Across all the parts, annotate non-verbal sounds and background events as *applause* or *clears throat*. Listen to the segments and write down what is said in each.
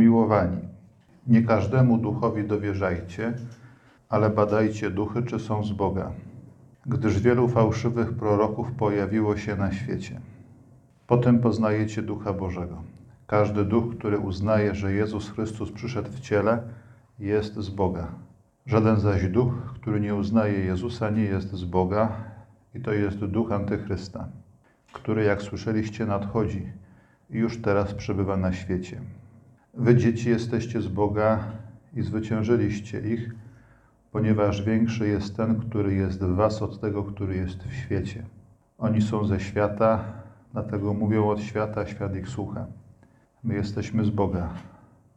umiłowani. Nie każdemu duchowi dowierzajcie, ale badajcie duchy, czy są z Boga, gdyż wielu fałszywych proroków pojawiło się na świecie. Potem poznajecie Ducha Bożego. Każdy duch, który uznaje, że Jezus Chrystus przyszedł w ciele, jest z Boga. Żaden zaś duch, który nie uznaje Jezusa, nie jest z Boga, i to jest duch Antychrysta, który, jak słyszeliście, nadchodzi i już teraz przebywa na świecie. Wy, dzieci, jesteście z Boga i zwyciężyliście ich, ponieważ większy jest ten, który jest w was, od tego, który jest w świecie. Oni są ze świata, dlatego mówią od świata, świat ich słucha. My jesteśmy z Boga.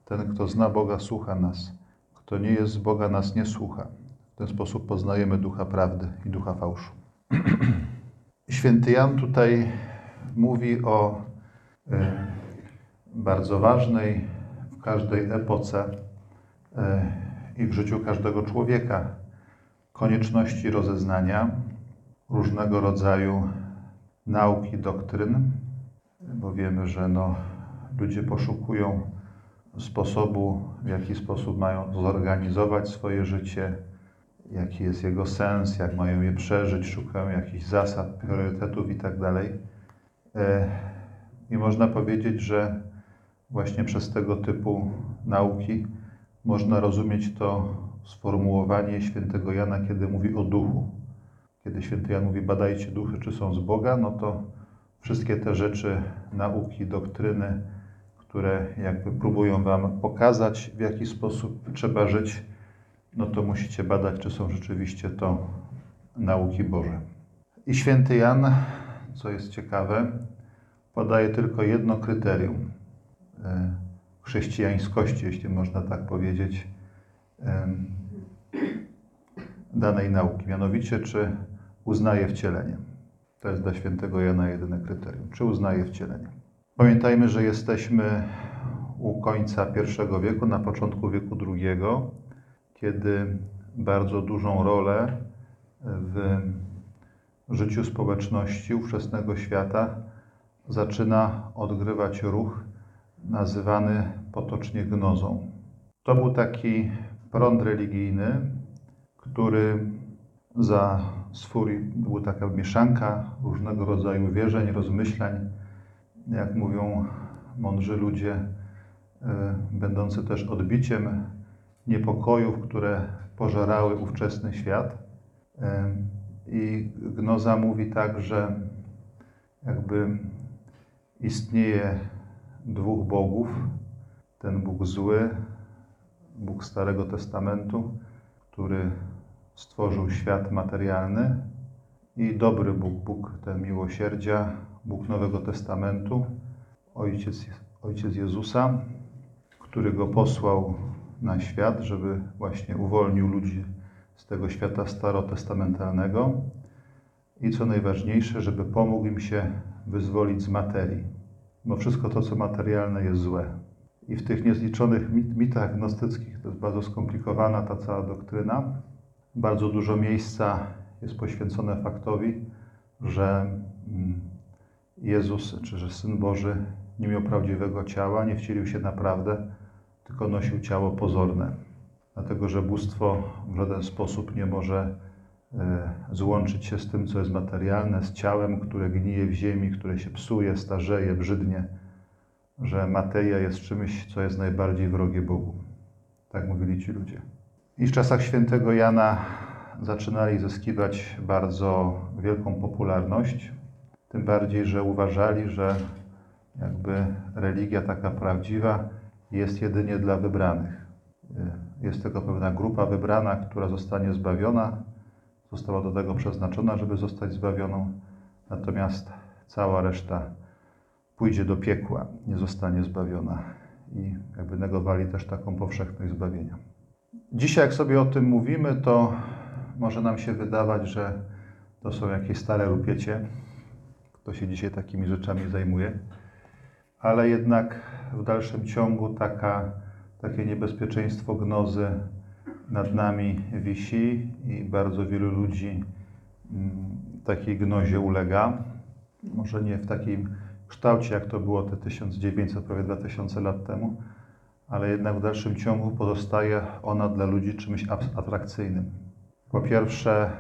Ten, kto zna Boga, słucha nas. Kto nie jest z Boga, nas nie słucha. W ten sposób poznajemy ducha prawdy i ducha fałszu. *clears throat* Święty Jan tutaj mówi o y, bardzo ważnej każdej epoce y, i w życiu każdego człowieka konieczności rozeznania różnego rodzaju nauki, doktryn, bo wiemy, że no, ludzie poszukują sposobu, w jaki sposób mają zorganizować swoje życie, jaki jest jego sens, jak mają je przeżyć, szukają jakichś zasad, priorytetów itd. I można powiedzieć, że właśnie przez tego typu nauki można rozumieć to sformułowanie świętego Jana, kiedy mówi o duchu. Kiedy święty Jan mówi, badajcie duchy, czy są z Boga, no to wszystkie te rzeczy, nauki, doktryny, które jakby próbują Wam pokazać, w jaki sposób trzeba żyć, no to musicie badać, czy są rzeczywiście to nauki Boże. I święty Jan, co jest ciekawe, podaje tylko jedno kryterium chrześcijańskości, jeśli można tak powiedzieć, danej nauki, mianowicie czy uznaje wcielenie. To jest dla świętego Jana jedyne kryterium. Czy uznaje wcielenie? Pamiętajmy, że jesteśmy u końca I wieku, na początku wieku II, kiedy bardzo dużą rolę w życiu społeczności ówczesnego świata zaczyna odgrywać ruch nazywany potocznie gnozą. To był taki prąd religijny, który za swój, była taka mieszanka różnego rodzaju wierzeń, rozmyślań, jak mówią mądrzy ludzie, będący też odbiciem niepokojów, które pożerały ówczesny świat. I Gnoza mówi tak, że jakby istnieje dwóch bogów. Ten Bóg zły, Bóg Starego Testamentu, który stworzył świat materialny. I dobry Bóg, Bóg ten miłosierdzia, Bóg Nowego Testamentu, Ojciec, Ojciec Jezusa, który go posłał na świat, żeby właśnie uwolnił ludzi z tego świata starotestamentalnego. I co najważniejsze, żeby pomógł im się wyzwolić z materii, bo wszystko to, co materialne, jest złe. I w tych niezliczonych mitach gnostyckich, to jest bardzo skomplikowana ta cała doktryna, bardzo dużo miejsca jest poświęcone faktowi, że mm, Jezus, czy że Syn Boży nie miał prawdziwego ciała, nie wcielił się naprawdę, tylko nosił ciało pozorne. Dlatego, że bóstwo w żaden sposób nie może złączyć się z tym, co jest materialne, z ciałem, które gnije w ziemi, które się psuje, starzeje, brzydnie, że materia jest czymś, co jest najbardziej wrogie Bogu. Tak mówili ci ludzie. I w czasach świętego Jana zaczynali zyskiwać bardzo wielką popularność, tym bardziej, że uważali, że jakby religia taka prawdziwa jest jedynie dla wybranych. Jest tylko pewna grupa wybrana, która zostanie zbawiona, została do tego przeznaczona, żeby zostać zbawioną, natomiast cała reszta pójdzie do piekła, nie zostanie zbawiona. I jakby negowali też taką powszechność zbawienia. Dzisiaj, jak sobie o tym mówimy, to może nam się wydawać, że to są jakieś stare rupiecie. Kto się dzisiaj takimi rzeczami zajmuje. Ale jednak w dalszym ciągu taka, takie niebezpieczeństwo gnozy nad nami wisi i bardzo wielu ludzi mm, takiej gnozie ulega. Może nie w takim kształcie, jak to było te 1900, prawie 2000 lat temu, ale jednak w dalszym ciągu pozostaje ona dla ludzi czymś atrakcyjnym. Po pierwsze,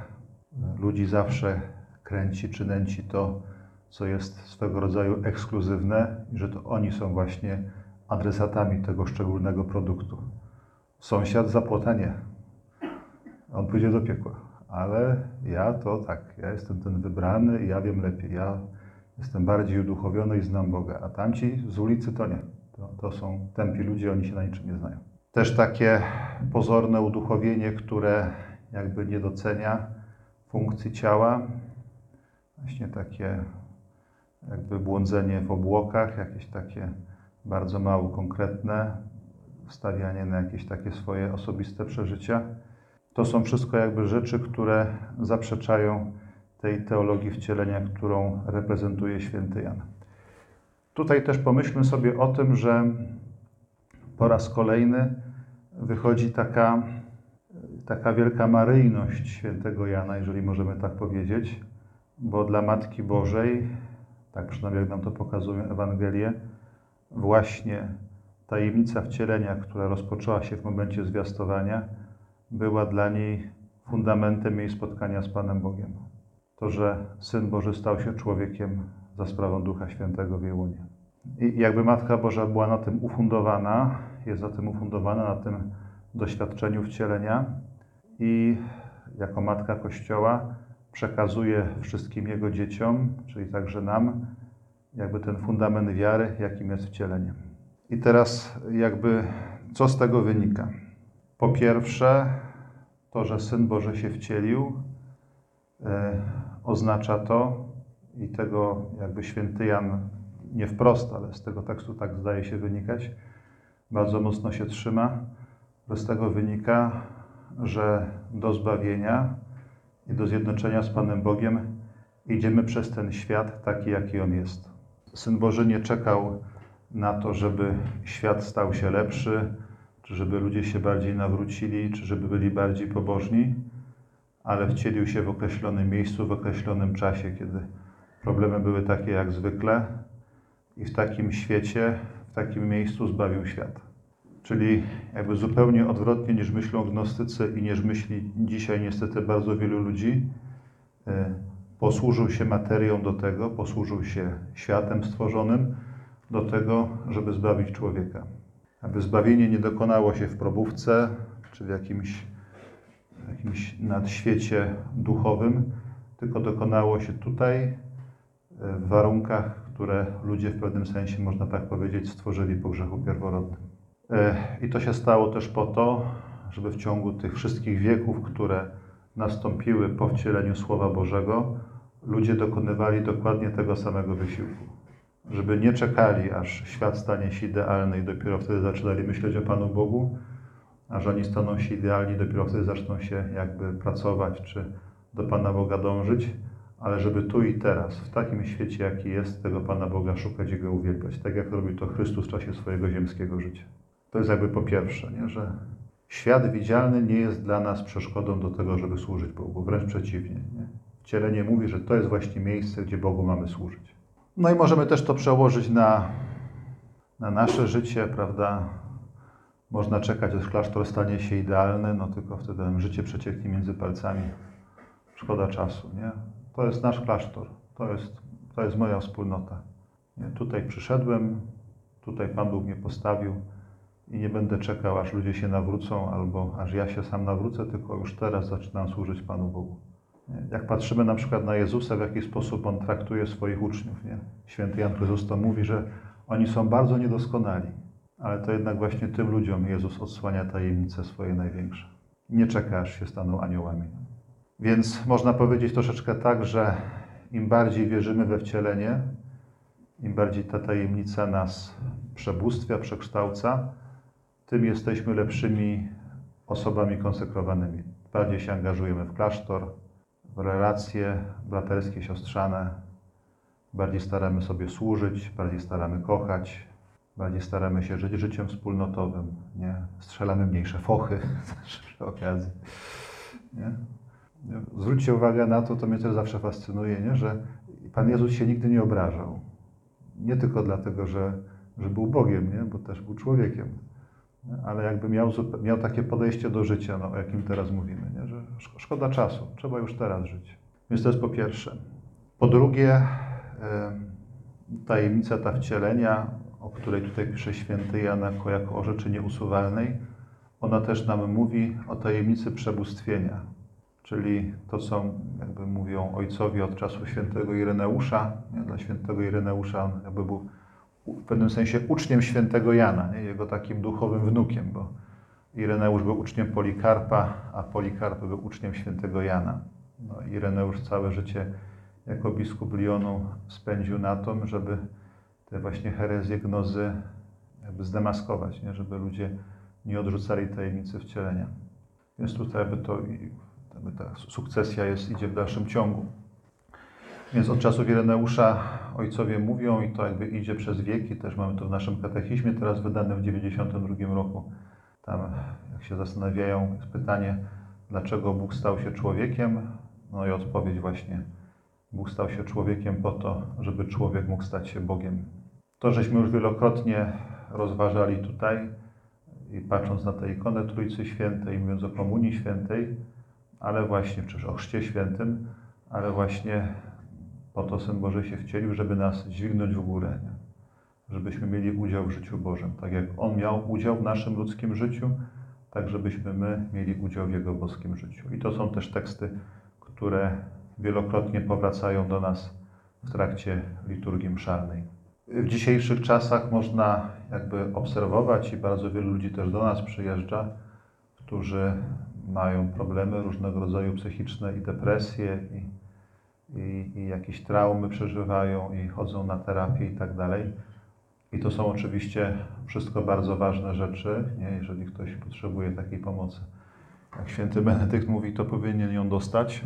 ludzi zawsze kręci czy nęci to, co jest swego rodzaju ekskluzywne i że to oni są właśnie adresatami tego szczególnego produktu. Sąsiad za płota nie. On pójdzie do piekła. Ale ja to tak, ja jestem ten wybrany i ja wiem lepiej. Ja jestem bardziej uduchowiony i znam Boga. A tamci z ulicy to nie. To, to są tępi ludzie, oni się na niczym nie znają. Też takie pozorne uduchowienie, które jakby nie docenia funkcji ciała. Właśnie takie jakby błądzenie w obłokach, jakieś takie bardzo mało konkretne, stawianie na jakieś takie swoje osobiste przeżycia. To są wszystko jakby rzeczy, które zaprzeczają tej teologii wcielenia, którą reprezentuje święty Jan. Tutaj też pomyślmy sobie o tym, że po raz kolejny wychodzi taka, taka wielka maryjność świętego Jana, jeżeli możemy tak powiedzieć, bo dla Matki Bożej, tak przynajmniej jak nam to pokazują Ewangelie, właśnie tajemnica wcielenia, która rozpoczęła się w momencie zwiastowania, była dla niej fundamentem jej spotkania z Panem Bogiem. To, że Syn Boży stał się człowiekiem za sprawą Ducha Świętego w Jełunie. I jakby Matka Boża była na tym ufundowana, jest na tym ufundowana, na tym doświadczeniu wcielenia i jako Matka Kościoła przekazuje wszystkim Jego dzieciom, czyli także nam, jakby ten fundament wiary, jakim jest wcielenie. I teraz jakby co z tego wynika? Po pierwsze, to, że Syn Boży się wcielił, e, oznacza to, i tego jakby święty Jan nie wprost, ale z tego tekstu tak zdaje się wynikać, bardzo mocno się trzyma, że z tego wynika, że do zbawienia i do zjednoczenia z Panem Bogiem idziemy przez ten świat taki, jaki on jest. Syn Boży nie czekał na to, żeby świat stał się lepszy, czy żeby ludzie się bardziej nawrócili, czy żeby byli bardziej pobożni, ale wcielił się w określonym miejscu, w określonym czasie, kiedy problemy były takie jak zwykle i w takim świecie, w takim miejscu zbawił świat. Czyli jakby zupełnie odwrotnie niż myślą gnostycy i niż myśli dzisiaj niestety bardzo wielu ludzi, e, posłużył się materią do tego, posłużył się światem stworzonym do tego, żeby zbawić człowieka. Aby zbawienie nie dokonało się w probówce czy w jakimś, w jakimś nadświecie duchowym, tylko dokonało się tutaj, e, w warunkach, które ludzie w pewnym sensie, można tak powiedzieć, stworzyli po grzechu pierworodnym. E, I to się stało też po to, żeby w ciągu tych wszystkich wieków, które nastąpiły po wcieleniu Słowa Bożego, ludzie dokonywali dokładnie tego samego wysiłku. Żeby nie czekali, aż świat stanie się idealny i dopiero wtedy zaczynali myśleć o Panu Bogu, a że oni staną się idealni, dopiero wtedy zaczną się jakby pracować, czy do Pana Boga dążyć, ale żeby tu i teraz, w takim świecie, jaki jest, tego Pana Boga szukać i Go uwielbiać, tak jak robił to Chrystus w czasie swojego ziemskiego życia. To jest jakby po pierwsze, nie? że świat widzialny nie jest dla nas przeszkodą do tego, żeby służyć Bogu, wręcz przeciwnie. Nie? Wcielenie mówi, że to jest właśnie miejsce, gdzie Bogu mamy służyć. No i możemy też to przełożyć na, na nasze życie, prawda? Można czekać, aż klasztor stanie się idealny, no tylko wtedy życie przecieknie między palcami. Szkoda czasu, nie? To jest nasz klasztor, to jest, to jest moja wspólnota. Nie? Tutaj przyszedłem, tutaj Pan Bóg mnie postawił i nie będę czekał, aż ludzie się nawrócą albo aż ja się sam nawrócę, tylko już teraz zaczynam służyć Panu Bogu. Jak patrzymy na przykład na Jezusa, w jaki sposób On traktuje swoich uczniów. Nie? Święty Jan Chryzostom mówi, że oni są bardzo niedoskonali, ale to jednak właśnie tym ludziom Jezus odsłania tajemnice swoje największe. Nie czeka, aż się staną aniołami. Więc można powiedzieć troszeczkę tak, że im bardziej wierzymy we wcielenie, im bardziej ta tajemnica nas przebóstwia, przekształca, tym jesteśmy lepszymi osobami konsekrowanymi. Bardziej się angażujemy w klasztor, relacje braterskie, siostrzane, bardziej staramy sobie służyć, bardziej staramy kochać, bardziej staramy się żyć życiem wspólnotowym, nie? Strzelamy mniejsze fochy *laughs* przy okazji, nie? Zwróćcie uwagę na to, to mnie też zawsze fascynuje, nie? że Pan Jezus się nigdy nie obrażał. Nie tylko dlatego, że, że był Bogiem, nie? bo też był człowiekiem. nie? ale jakby miał, miał takie podejście do życia, no, o jakim teraz mówimy, nie? Szkoda czasu, trzeba już teraz żyć. Więc to jest po pierwsze. Po drugie, em, tajemnica ta wcielenia, o której tutaj pisze święty Jan jako, jako o rzeczy nieusuwalnej, ona też nam mówi o tajemnicy przebóstwienia, czyli to, co jakby mówią ojcowie od czasu świętego Ireneusza. Dla świętego Ireneusza on jakby był w pewnym sensie uczniem świętego Jana, jego takim duchowym wnukiem, bo Ireneusz był uczniem Polikarpa, a Polikarp był uczniem świętego Jana. No, Ireneusz całe życie jako biskup Lyonu spędził na to, żeby te właśnie herezje, gnozy jakby zdemaskować, nie? żeby ludzie nie odrzucali tajemnicy wcielenia. Więc tutaj jakby to, jakby ta sukcesja jest, idzie w dalszym ciągu. Więc od czasów Ireneusza ojcowie mówią i to jakby idzie przez wieki, też mamy to w naszym katechizmie, teraz wydanym w 92 roku. Tam jak się zastanawiają, jest pytanie, dlaczego Bóg stał się człowiekiem? No i odpowiedź właśnie, Bóg stał się człowiekiem po to, żeby człowiek mógł stać się Bogiem. To, żeśmy już wielokrotnie rozważali tutaj i patrząc na tę ikonę Trójcy Świętej, mówiąc o Komunii Świętej, ale właśnie, czy o Chrzcie Świętym, ale właśnie po to Syn Boży się wcielił, żeby nas dźwignąć w górę? Żebyśmy mieli udział w życiu Bożym. Tak jak On miał udział w naszym ludzkim życiu, tak żebyśmy my mieli udział w Jego boskim życiu. I to są też teksty, które wielokrotnie powracają do nas w trakcie liturgii mszalnej. W dzisiejszych czasach można jakby obserwować i bardzo wielu ludzi też do nas przyjeżdża, którzy mają problemy różnego rodzaju psychiczne i depresje i, i, i jakieś traumy przeżywają i chodzą na terapię i tak dalej. I to są oczywiście wszystko bardzo ważne rzeczy, nie? jeżeli ktoś potrzebuje takiej pomocy. Jak święty Benedykt mówi, to powinien ją dostać,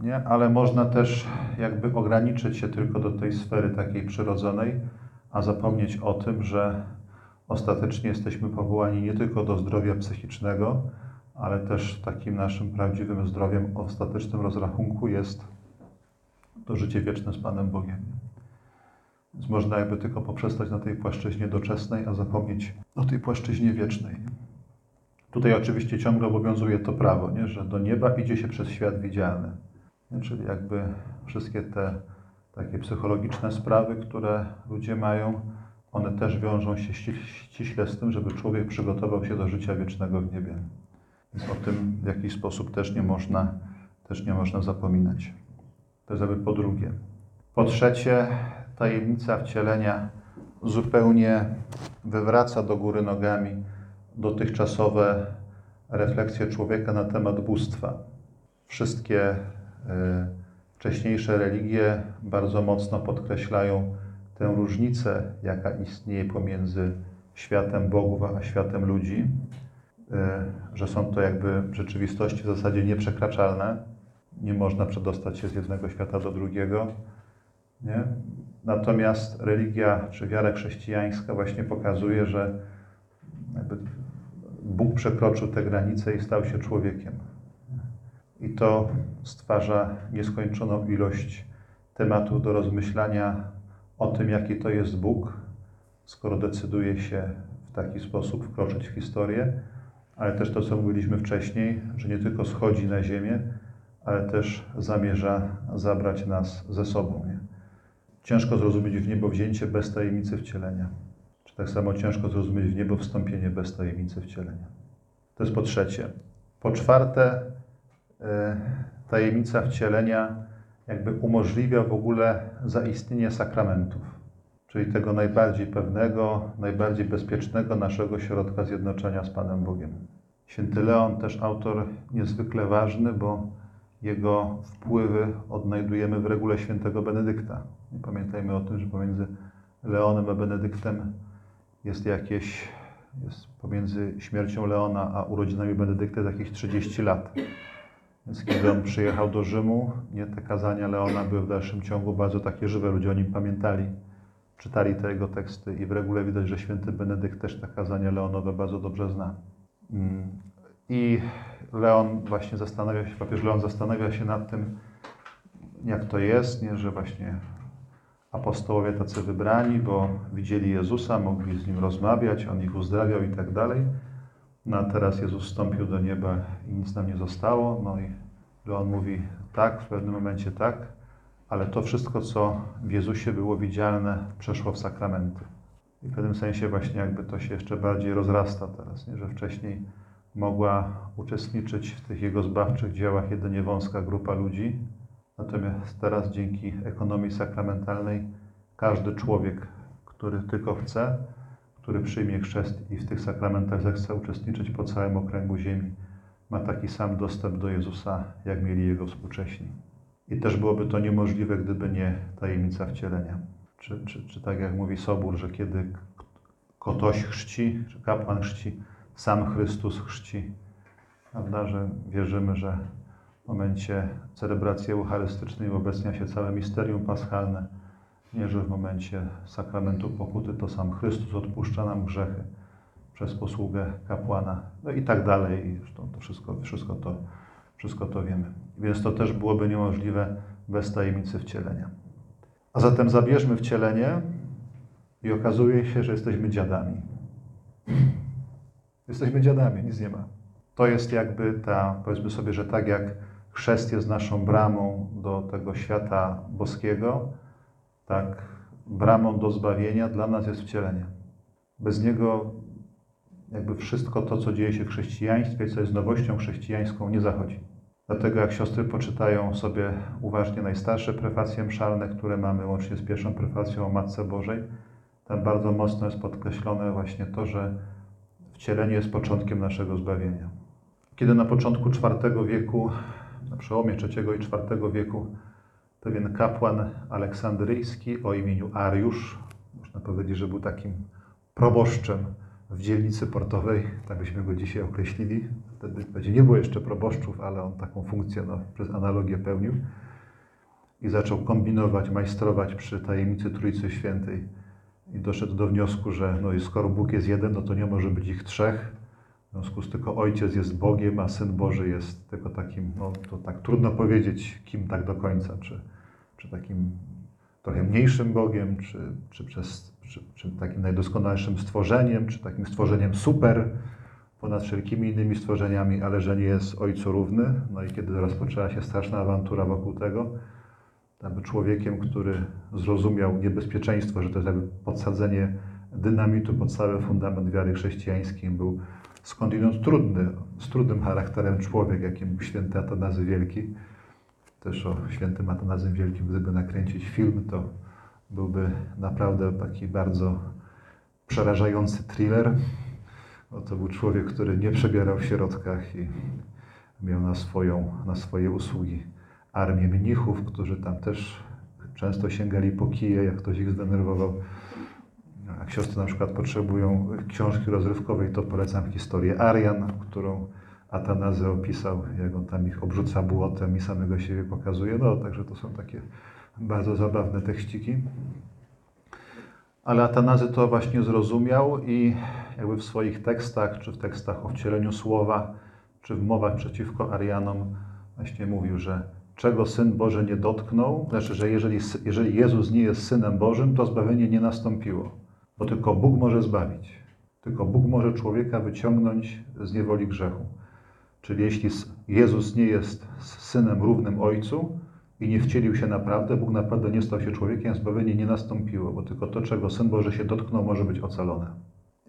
nie? ale można też jakby ograniczyć się tylko do tej sfery takiej przyrodzonej, a zapomnieć o tym, że ostatecznie jesteśmy powołani nie tylko do zdrowia psychicznego, ale też takim naszym prawdziwym zdrowiem, ostatecznym rozrachunku jest to życie wieczne z Panem Bogiem. Więc można jakby tylko poprzestać na tej płaszczyźnie doczesnej, a zapomnieć o tej płaszczyźnie wiecznej. Tutaj oczywiście ciągle obowiązuje to prawo, nie? że do nieba idzie się przez świat widzialny. Nie? Czyli jakby wszystkie te takie psychologiczne sprawy, które ludzie mają, one też wiążą się ści- ściśle z tym, żeby człowiek przygotował się do życia wiecznego w niebie. Więc o tym w jakiś sposób też nie można, też nie można zapominać. To jest jakby po drugie. Po trzecie, tajemnica wcielenia zupełnie wywraca do góry nogami dotychczasowe refleksje człowieka na temat bóstwa. Wszystkie e, wcześniejsze religie bardzo mocno podkreślają tę różnicę, jaka istnieje pomiędzy światem bogów a światem ludzi, e, że są to jakby rzeczywistości w zasadzie nieprzekraczalne. Nie można przedostać się z jednego świata do drugiego. Nie? Natomiast religia czy wiara chrześcijańska właśnie pokazuje, że Bóg przekroczył te granice i stał się człowiekiem. I to stwarza nieskończoną ilość tematów do rozmyślania o tym, jaki to jest Bóg, skoro decyduje się w taki sposób wkroczyć w historię, ale też to, co mówiliśmy wcześniej, że nie tylko schodzi na ziemię, ale też zamierza zabrać nas ze sobą. Ciężko zrozumieć w niebo wzięcie bez tajemnicy wcielenia. Czy tak samo ciężko zrozumieć w niebo wstąpienie bez tajemnicy wcielenia. To jest po trzecie. Po czwarte, e, tajemnica wcielenia jakby umożliwia w ogóle zaistnienie sakramentów, czyli tego najbardziej pewnego, najbardziej bezpiecznego naszego środka zjednoczenia z Panem Bogiem. Święty Leon, też autor niezwykle ważny, bo jego wpływy odnajdujemy w regule świętego Benedykta. Pamiętajmy o tym, że pomiędzy Leonem a Benedyktem jest jakieś, jest pomiędzy śmiercią Leona a urodzinami Benedykta jest jakieś 30 lat. Więc kiedy on przyjechał do Rzymu, nie te kazania Leona były w dalszym ciągu bardzo takie żywe, ludzie o nim pamiętali, czytali te jego teksty i w regule widać, że święty Benedykt też te kazania Leonowe bardzo dobrze zna. Mm. I Leon właśnie zastanawia się, papież Leon zastanawia się nad tym, jak to jest, nie, że właśnie apostołowie tacy wybrani, bo widzieli Jezusa, mogli z Nim rozmawiać, On ich uzdrawiał i tak dalej. No a teraz Jezus wstąpił do nieba i nic nam nie zostało. No i On mówi tak, w pewnym momencie tak, ale to wszystko, co w Jezusie było widzialne, przeszło w sakramenty. I w pewnym sensie właśnie jakby to się jeszcze bardziej rozrasta teraz, nie? że wcześniej mogła uczestniczyć w tych Jego zbawczych dziełach jedynie wąska grupa ludzi, natomiast teraz dzięki ekonomii sakramentalnej każdy człowiek, który tylko chce, który przyjmie chrzest i w tych sakramentach zechce uczestniczyć po całym okręgu ziemi, ma taki sam dostęp do Jezusa, jak mieli Jego współcześni. I też byłoby to niemożliwe, gdyby nie tajemnica wcielenia. Czy, czy, czy tak jak mówi Sobór, że kiedy ktoś chrzci, czy kapłan chrzci, sam Chrystus chrzci. Prawda, że wierzymy, że w momencie celebracji eucharystycznej uobecnia się całe misterium paschalne. Że w momencie sakramentu pokuty to sam Chrystus odpuszcza nam grzechy przez posługę kapłana. No i tak dalej. Zresztą to wszystko, wszystko, to, wszystko to wiemy. Więc to też byłoby niemożliwe bez tajemnicy wcielenia. A zatem zabierzmy wcielenie i okazuje się, że jesteśmy dziadami. Jesteśmy dziadami, nic nie ma. To jest jakby ta, powiedzmy sobie, że tak jak chrzest jest naszą bramą do tego świata boskiego, tak bramą do zbawienia dla nas jest wcielenie. Bez niego jakby wszystko to, co dzieje się w chrześcijaństwie, co jest nowością chrześcijańską, nie zachodzi. Dlatego jak siostry poczytają sobie uważnie najstarsze prefacje mszalne, które mamy łącznie z pierwszą prefacją o Matce Bożej, tam bardzo mocno jest podkreślone właśnie to, że wcielenie jest początkiem naszego zbawienia. Kiedy na początku IV wieku, na przełomie III i IV wieku, pewien kapłan aleksandryjski o imieniu Ariusz, można powiedzieć, że był takim proboszczem w dzielnicy portowej, tak byśmy go dzisiaj określili. Wtedy nie było jeszcze proboszczów, ale on taką funkcję no, przez analogię pełnił. I zaczął kombinować, majstrować przy tajemnicy Trójcy Świętej. I doszedł do wniosku, że no, skoro Bóg jest jeden, no to nie może być ich trzech. W związku z tylko Ojciec jest Bogiem, a Syn Boży jest tylko takim, no to tak trudno powiedzieć, kim tak do końca, czy, czy takim trochę mniejszym Bogiem, czy, czy, przez, czy, czy takim najdoskonalszym stworzeniem, czy takim stworzeniem super ponad wszelkimi innymi stworzeniami, ale że nie jest Ojcu równy. No i kiedy rozpoczęła się straszna awantura wokół tego, jakby człowiekiem, który zrozumiał niebezpieczeństwo, że to jest jakby podsadzenie dynamitu pod cały fundament wiary chrześcijańskiej, był skądinąd trudny, z trudnym charakterem człowiek, jakim święty Atanazy Wielki. Też o świętym Atanazym Wielkim, gdyby nakręcić film, to byłby naprawdę taki bardzo przerażający thriller. No to był człowiek, który nie przebierał w środkach i miał na, swoją, na swoje usługi armię mnichów, którzy tam też często sięgali po kije, jak ktoś ich zdenerwował. Jak siostry na przykład potrzebują książki rozrywkowej, to polecam historię Arian, którą Atanazy opisał, jak on tam ich obrzuca błotem i samego siebie pokazuje. No, także to są takie bardzo zabawne tekściki. Ale Atanazy to właśnie zrozumiał i jakby w swoich tekstach, czy w tekstach o wcieleniu słowa, czy w mowach przeciwko Arianom właśnie mówił, że czego Syn Boży nie dotknął, znaczy, że jeżeli, jeżeli Jezus nie jest Synem Bożym, to zbawienie nie nastąpiło, bo tylko Bóg może zbawić. Tylko Bóg może człowieka wyciągnąć z niewoli grzechu. Czyli jeśli Jezus nie jest Synem równym Ojcu i nie wcielił się naprawdę, Bóg naprawdę nie stał się człowiekiem, zbawienie nie nastąpiło, bo tylko to, czego Syn Boży się dotknął, może być ocalone.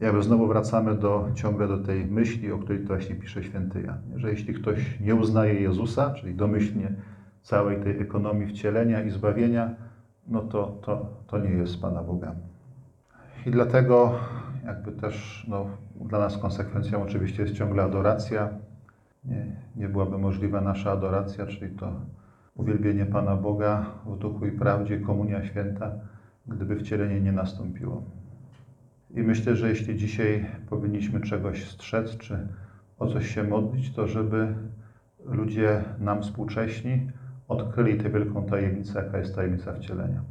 Jakby znowu wracamy do, ciągle do tej myśli, o której to właśnie pisze święty Jan, że jeśli ktoś nie uznaje Jezusa, czyli domyślnie całej tej ekonomii wcielenia i zbawienia, no to, to, to nie jest Pana Boga. I dlatego jakby też no, dla nas konsekwencją oczywiście jest ciągle adoracja. Nie, nie byłaby możliwa nasza adoracja, czyli to uwielbienie Pana Boga w duchu i prawdzie, komunia święta, gdyby wcielenie nie nastąpiło. I myślę, że jeśli dzisiaj powinniśmy czegoś strzec, czy o coś się modlić, to żeby ludzie nam współcześni odkryli tę wielką tajemnicę, jaka jest tajemnica wcielenia.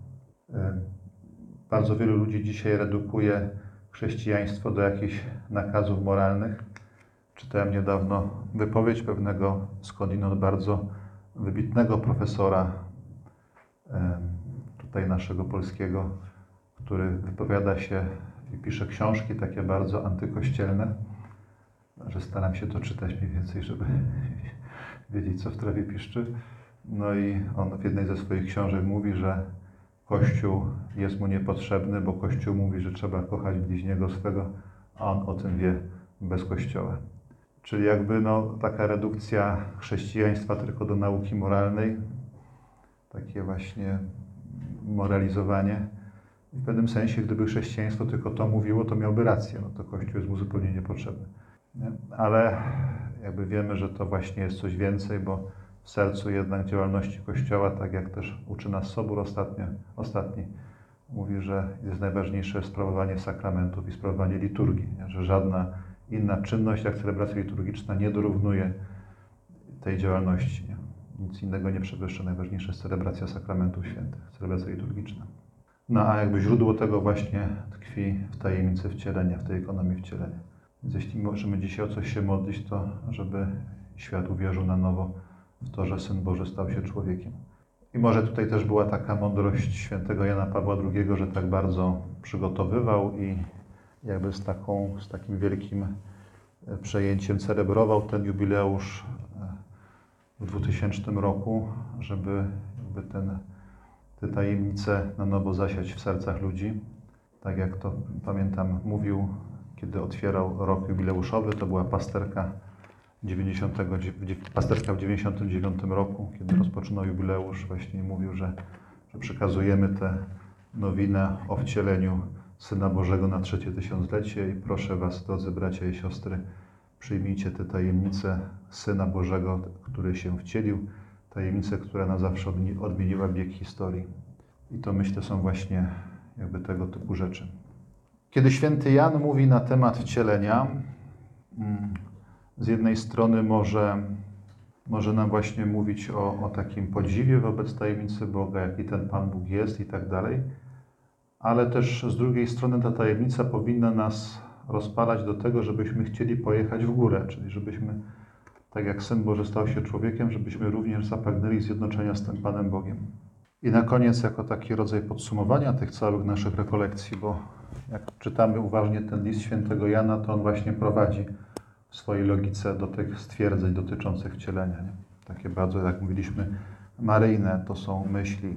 Bardzo wielu ludzi dzisiaj redukuje chrześcijaństwo do jakichś nakazów moralnych. Czytałem niedawno wypowiedź pewnego skądinąd bardzo wybitnego profesora tutaj naszego polskiego, który wypowiada się i pisze książki takie bardzo antykościelne, że staram się to czytać mniej więcej, żeby *laughs* wiedzieć, co w trawie piszczy. No i on w jednej ze swoich książek mówi, że Kościół jest mu niepotrzebny, bo Kościół mówi, że trzeba kochać bliźniego swego, a on o tym wie bez Kościoła. Czyli jakby no, taka redukcja chrześcijaństwa tylko do nauki moralnej, takie właśnie moralizowanie. I w pewnym sensie, gdyby chrześcijaństwo tylko to mówiło, to miałby rację. No to Kościół jest mu zupełnie niepotrzebny. Nie? Ale jakby wiemy, że to właśnie jest coś więcej, bo w sercu jednak działalności Kościoła, tak jak też uczy nas Sobór ostatnio, ostatni, mówi, że jest najważniejsze sprawowanie sakramentów i sprawowanie liturgii, że żadna inna czynność jak celebracja liturgiczna nie dorównuje tej działalności. Nie? Nic innego nie przewyższa. Najważniejsza jest celebracja sakramentów świętych, celebracja liturgiczna. No a jakby źródło tego właśnie tkwi w tajemnicy wcielenia, w tej ekonomii wcielenia. Więc jeśli możemy dzisiaj o coś się modlić, to żeby świat uwierzył na nowo w to, że Syn Boży stał się człowiekiem. I może tutaj też była taka mądrość świętego Jana Pawła II, że tak bardzo przygotowywał i jakby z, taką, z takim wielkim e, przejęciem celebrował ten jubileusz e, w 2000 roku, żeby jakby ten, te tajemnice na nowo zasiać w sercach ludzi. Tak jak to pamiętam mówił, kiedy otwierał rok jubileuszowy, to była pasterka 90, pasterka w 99 roku, kiedy rozpoczynał jubileusz, właśnie mówił, że, że przekazujemy tę nowinę o wcieleniu Syna Bożego na trzecie tysiąclecie i proszę Was, drodzy bracia i siostry, przyjmijcie tę tajemnicę Syna Bożego, który się wcielił, tajemnicę, która na zawsze odmieniła bieg historii. I to myślę są właśnie jakby tego typu rzeczy. Kiedy święty Jan mówi na temat wcielenia, mm, z jednej strony może, może nam właśnie mówić o, o takim podziwie wobec tajemnicy Boga, jaki ten Pan Bóg jest i tak dalej, ale też z drugiej strony ta tajemnica powinna nas rozpalać do tego, żebyśmy chcieli pojechać w górę, czyli żebyśmy, tak jak Syn Boży stał się człowiekiem, żebyśmy również zapragnęli zjednoczenia z tym Panem Bogiem. I na koniec, jako taki rodzaj podsumowania tych całych naszych rekolekcji, bo jak czytamy uważnie ten list świętego Jana, to on właśnie prowadzi w swojej logice do tych stwierdzeń dotyczących wcielenia. Nie? Takie bardzo, jak mówiliśmy, maryjne to są myśli.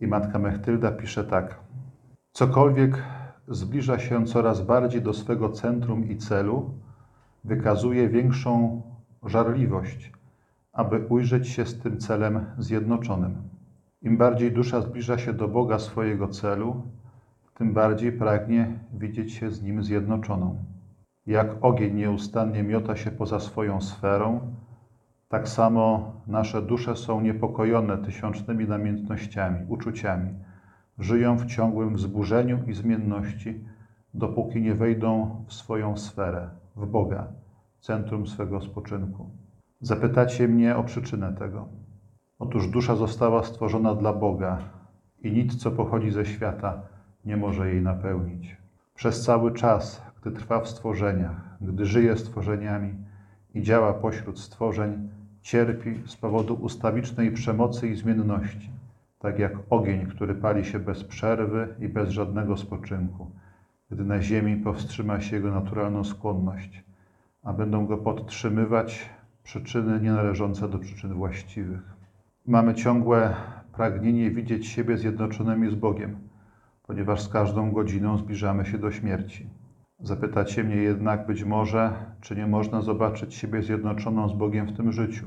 I matka Mechtylda pisze tak. Cokolwiek zbliża się coraz bardziej do swego centrum i celu, wykazuje większą żarliwość, aby ujrzeć się z tym celem zjednoczonym. Im bardziej dusza zbliża się do Boga swojego celu, tym bardziej pragnie widzieć się z Nim zjednoczoną. Jak ogień nieustannie miota się poza swoją sferą, tak samo nasze dusze są niepokojone tysiącznymi namiętnościami, uczuciami. Żyją w ciągłym wzburzeniu i zmienności, dopóki nie wejdą w swoją sferę, w Boga, centrum swego spoczynku. Zapytacie mnie o przyczynę tego. Otóż dusza została stworzona dla Boga i nic, co pochodzi ze świata, nie może jej napełnić. Przez cały czas, gdy trwa w stworzeniach, gdy żyje stworzeniami i działa pośród stworzeń, cierpi z powodu ustawicznej przemocy i zmienności, tak jak ogień, który pali się bez przerwy i bez żadnego spoczynku, gdy na ziemi powstrzyma się jego naturalną skłonność, a będą go podtrzymywać przyczyny nienależące do przyczyn właściwych. Mamy ciągłe pragnienie widzieć siebie zjednoczonymi z Bogiem, ponieważ z każdą godziną zbliżamy się do śmierci. Zapytacie mnie jednak być może, czy nie można zobaczyć siebie zjednoczoną z Bogiem w tym życiu.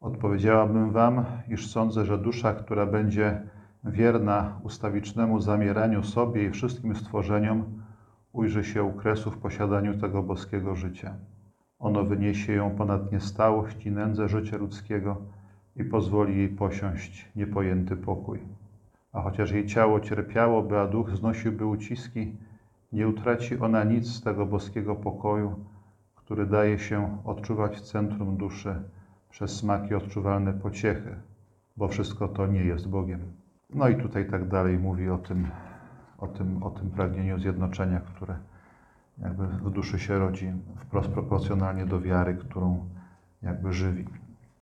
Odpowiedziałabym Wam, iż sądzę, że dusza, która będzie wierna ustawicznemu zamieraniu sobie i wszystkim stworzeniom, ujrzy się u kresu w posiadaniu tego boskiego życia. Ono wyniesie ją ponad niestałość i nędzę życia ludzkiego i pozwoli jej posiąść niepojęty pokój. A chociaż jej ciało cierpiałoby, a duch znosiłby uciski, nie utraci ona nic z tego boskiego pokoju, który daje się odczuwać w centrum duszy przez smaki odczuwalne pociechy, bo wszystko to nie jest Bogiem. No i tutaj tak dalej mówi o tym, o tym, o tym pragnieniu zjednoczenia, które jakby w duszy się rodzi wprost proporcjonalnie do wiary, którą jakby żywi.